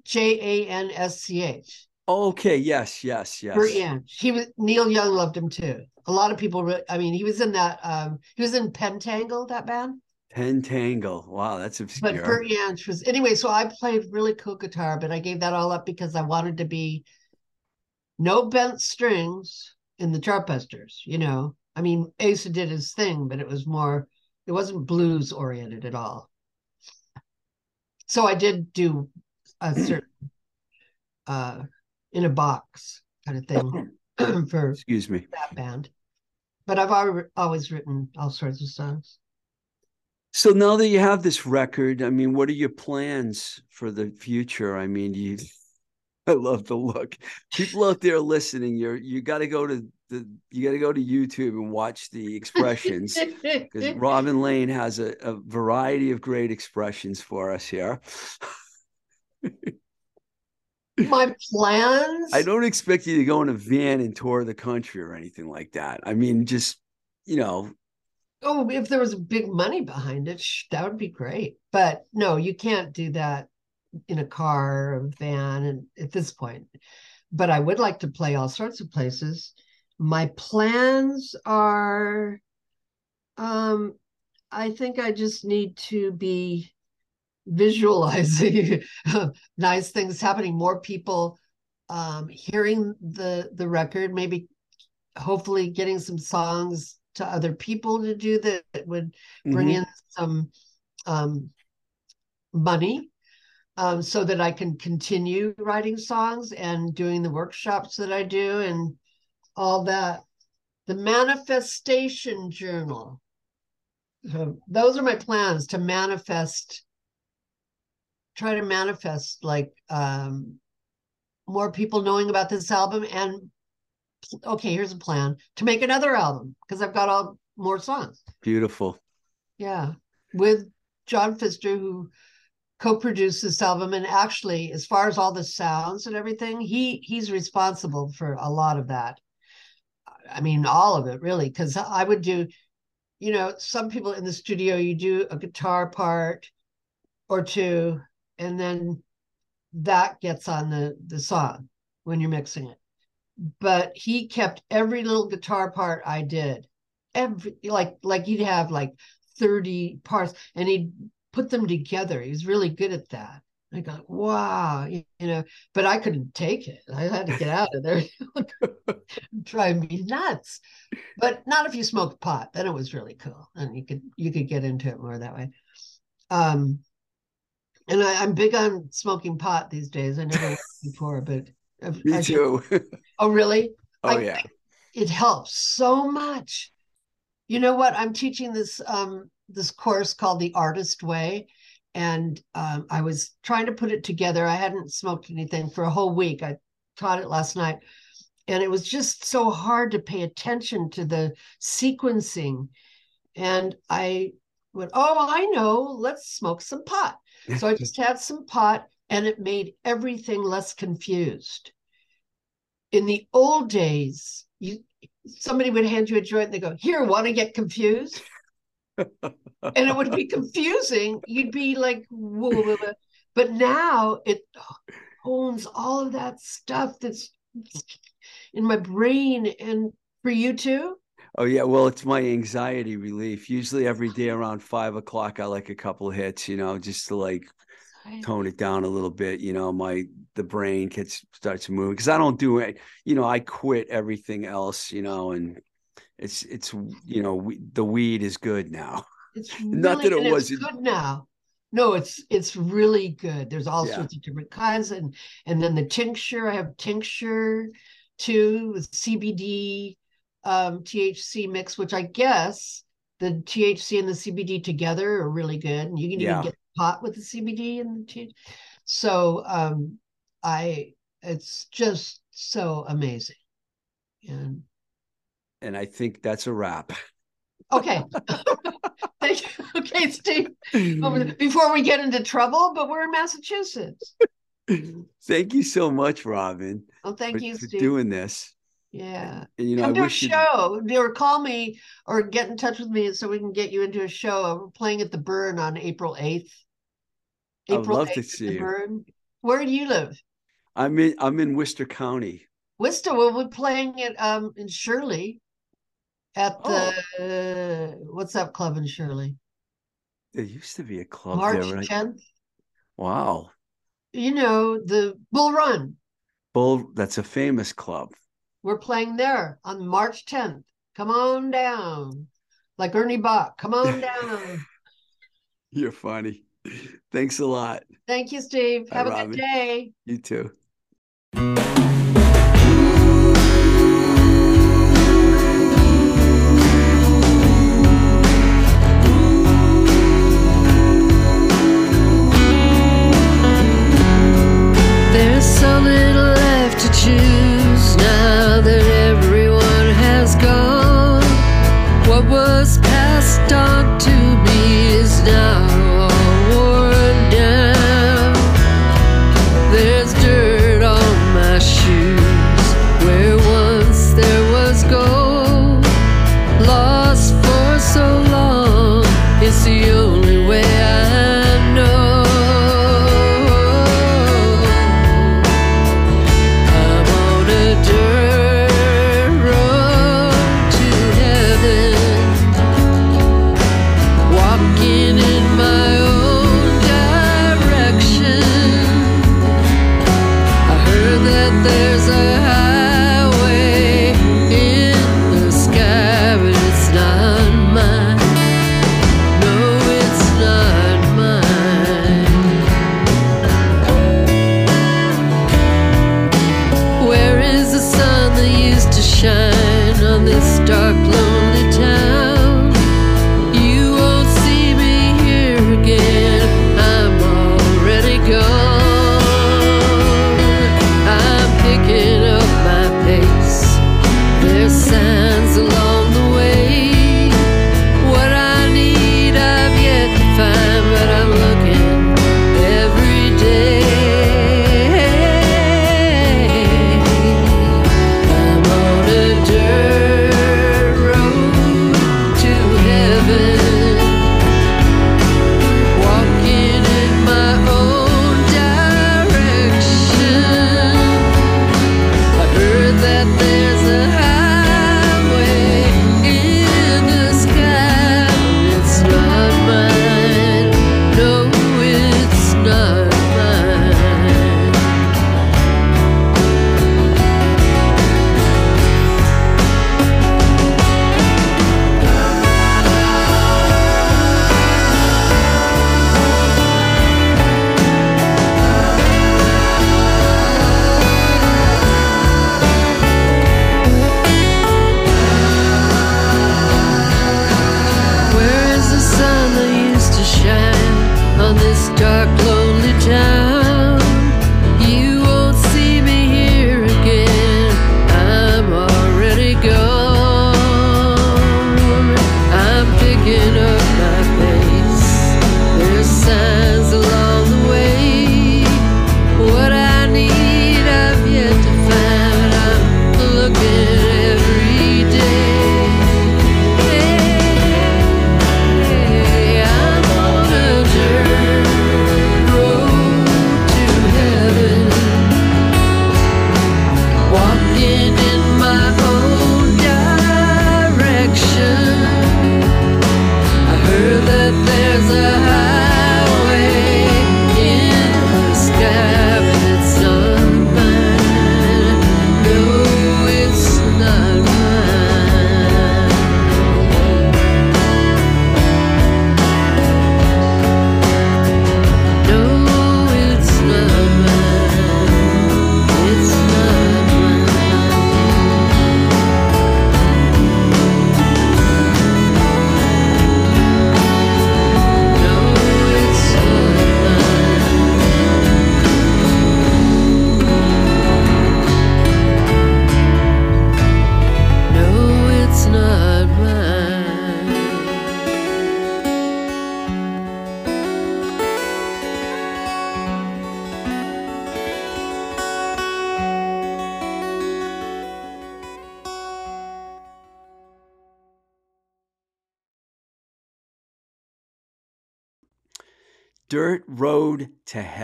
Speaker 2: J A N S C H.
Speaker 1: Okay, yes, yes, yes.
Speaker 2: Bert Jansch. He was Neil Young loved him too. A lot of people. re- I mean, he was in that. Um, he was in Pentangle, that band.
Speaker 1: Pentangle. Wow, that's obscure.
Speaker 2: But Bert Jansch was anyway. So I played really cool guitar, but I gave that all up because I wanted to be no bent strings in the Chartbusters. You know, I mean, Asa did his thing, but it was more. It wasn't blues oriented at all. So I did do a certain uh, in a box kind of thing [CLEARS THROAT] for
Speaker 1: Excuse me.
Speaker 2: that band. But I've always, always written all sorts of songs.
Speaker 1: So now that you have this record, I mean, what are your plans for the future? I mean, you [LAUGHS] I love the look. People out there listening, you're you gotta go to the you gotta go to YouTube and watch the expressions. [LAUGHS] Because Robin Lane has a, a variety of great expressions for us here. [LAUGHS]
Speaker 2: My [LAUGHS] plans.
Speaker 1: I don't expect you to go in a van and tour the country or anything like that. I mean, just you know,
Speaker 2: Oh, if there was big money behind it, sh- that would be great. But no, you can't do that in a car or a van and at this point. But I would like to play all sorts of places. My plans are um I think I just need to be visualizing [LAUGHS] nice things happening, more people um hearing the the record, maybe hopefully getting some songs to other people to do that would bring
Speaker 1: mhm.
Speaker 2: in some um, money um, so that I can continue writing songs and doing the workshops that I do and all that. The manifestation journal. So those are my plans to manifest, try to manifest like um, more people knowing about this album and okay, here's a plan to make another album because I've got all more songs.
Speaker 1: beautiful.
Speaker 2: Yeah, with John Pfister, who co-produced this album, and actually, as far as all the sounds and everything, he he's responsible for a lot of that. I mean, all of it really, because I would do, you know, some people in the studio, you do a guitar part or two, and then that gets on the the song when you're mixing it. But he kept every little guitar part I did, every like like he'd have like 30 parts and he'd put them together. He was really good at that. I go, wow, you, know, but I couldn't take it. I had to get out of there. Drive me nuts. But not if you smoked pot. Then it was really cool. And you could you could get into it more that way. Um and I, I'm big on smoking pot these days. I never before, [LAUGHS] but
Speaker 1: Me
Speaker 2: I-
Speaker 1: too.
Speaker 2: Oh, really?
Speaker 1: oh
Speaker 2: I-
Speaker 1: yeah.
Speaker 2: it helps so much. You know what? I'm teaching this um this course called the Artist Way, and um, I was trying to put it together. I hadn't smoked anything for a whole week. I taught it last night, and it was just so hard to pay attention to the sequencing. And I went, "Oh, I know. Let's smoke some pot." So I just had some pot, and it made everything less confused. In the old days, you somebody would hand you a joint and they go, Here, want to get confused? [LAUGHS] and it would be confusing. You'd be like, whoa, whoa, whoa. but now it owns all of that stuff that's in my brain. And for you too?
Speaker 1: Oh yeah, well, it's my anxiety relief. Usually every day around five o'clock, I like a couple hits, you know, just to like tone it down a little bit. You know, my the brain gets starts moving because I don't do it. You know, I quit everything else. You know, and it's it's you know we, the weed is good now.
Speaker 2: It's [LAUGHS]
Speaker 1: Not that it wasn't-
Speaker 2: good now.
Speaker 1: No, it's it's really good. There's all
Speaker 2: Yeah.
Speaker 1: sorts of different kinds, and and then the tincture. I have tincture too with CBD, um, THC mix, which I guess the THC and the CBD together are really good. And you can
Speaker 2: Yeah.
Speaker 1: even get pot with the CBD and the THC. So um, I it's just so amazing. And
Speaker 2: And I think that's a wrap.
Speaker 1: okay, [LAUGHS] thank you. Okay, Steve. [LAUGHS] before we get into trouble, but we're in Massachusetts. [LAUGHS]
Speaker 2: Thank you so much, Robin,
Speaker 1: Oh, thank
Speaker 2: for,
Speaker 1: you,
Speaker 2: for doing this.
Speaker 1: Yeah.
Speaker 2: And, you know,
Speaker 1: Come
Speaker 2: I
Speaker 1: to a show or call me or get in touch with me so we can get you into a show. We're playing at the Burren on April 8th.
Speaker 2: I would love to
Speaker 1: 8th at
Speaker 2: see you.
Speaker 1: Burren. Where do you live?
Speaker 2: I'm in I'm in Worcester County.
Speaker 1: Worcester. Well, we're playing it um in Shirley at the uh, what's that club in Shirley?
Speaker 2: There used to be a club
Speaker 1: March
Speaker 2: there, right?
Speaker 1: 10th.
Speaker 2: Wow.
Speaker 1: You know, the Bull Run.
Speaker 2: Bull, that's a famous club.
Speaker 1: We're playing there on March 10th. Come on down. Like Ernie Boch. Come on [LAUGHS] down.
Speaker 2: You're funny. Thanks a lot.
Speaker 1: Thank you, Steve. Have a
Speaker 2: Robin.
Speaker 1: good day.
Speaker 2: You too.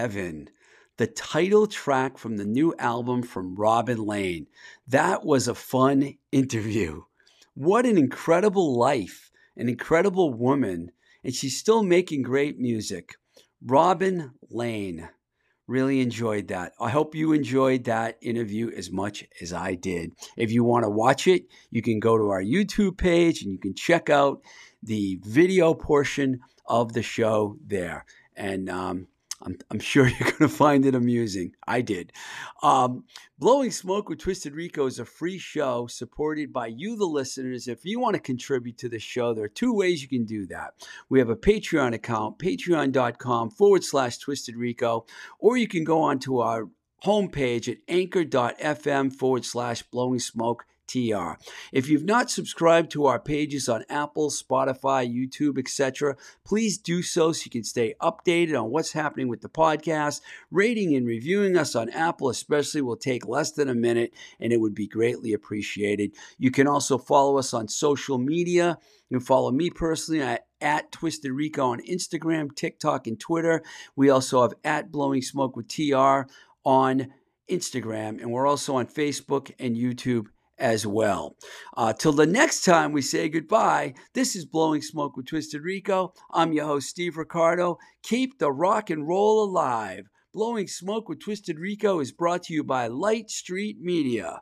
Speaker 3: Heaven, the
Speaker 1: title track from the new album from Robin Lane. That was a fun interview. What an incredible life, an incredible woman, and she's still making great music. Robin Lane. Really enjoyed that. I hope you enjoyed that interview as much as I did. If you want to watch it, you can go to our YouTube page and you can check out the video portion of the show there. And um, I'm, I'm sure [LAUGHS] you're going to find it amusing. I did. Um, Blowing Smoke with Twisted Rico is a free show supported by you, the listeners. If you want to contribute to the show, there are two ways you can do that. We have a Patreon account, patreon.com forward slash Twisted Rico, or you can go onto our homepage at anchor.fm forward slash blowing smoke TR. If you've not subscribed to our pages on Apple, Spotify, YouTube, etc., please do so so you can stay updated on what's happening with the podcast. Rating and reviewing us on Apple, especially, will take less than a minute and it would be greatly appreciated. You can also follow us on social media. You can follow me personally at, at Twisted Rico on Instagram, TikTok, and Twitter. We also have at Blowing Smoke with TR on Instagram, and we're also on Facebook and YouTube as well. Uh, till the next time we say goodbye, this is Blowing Smoke with Twisted Rico. I'm your host, Steve Ricardo. Keep the rock and roll alive. Blowing Smoke with Twisted Rico is brought to you by Light Street Media.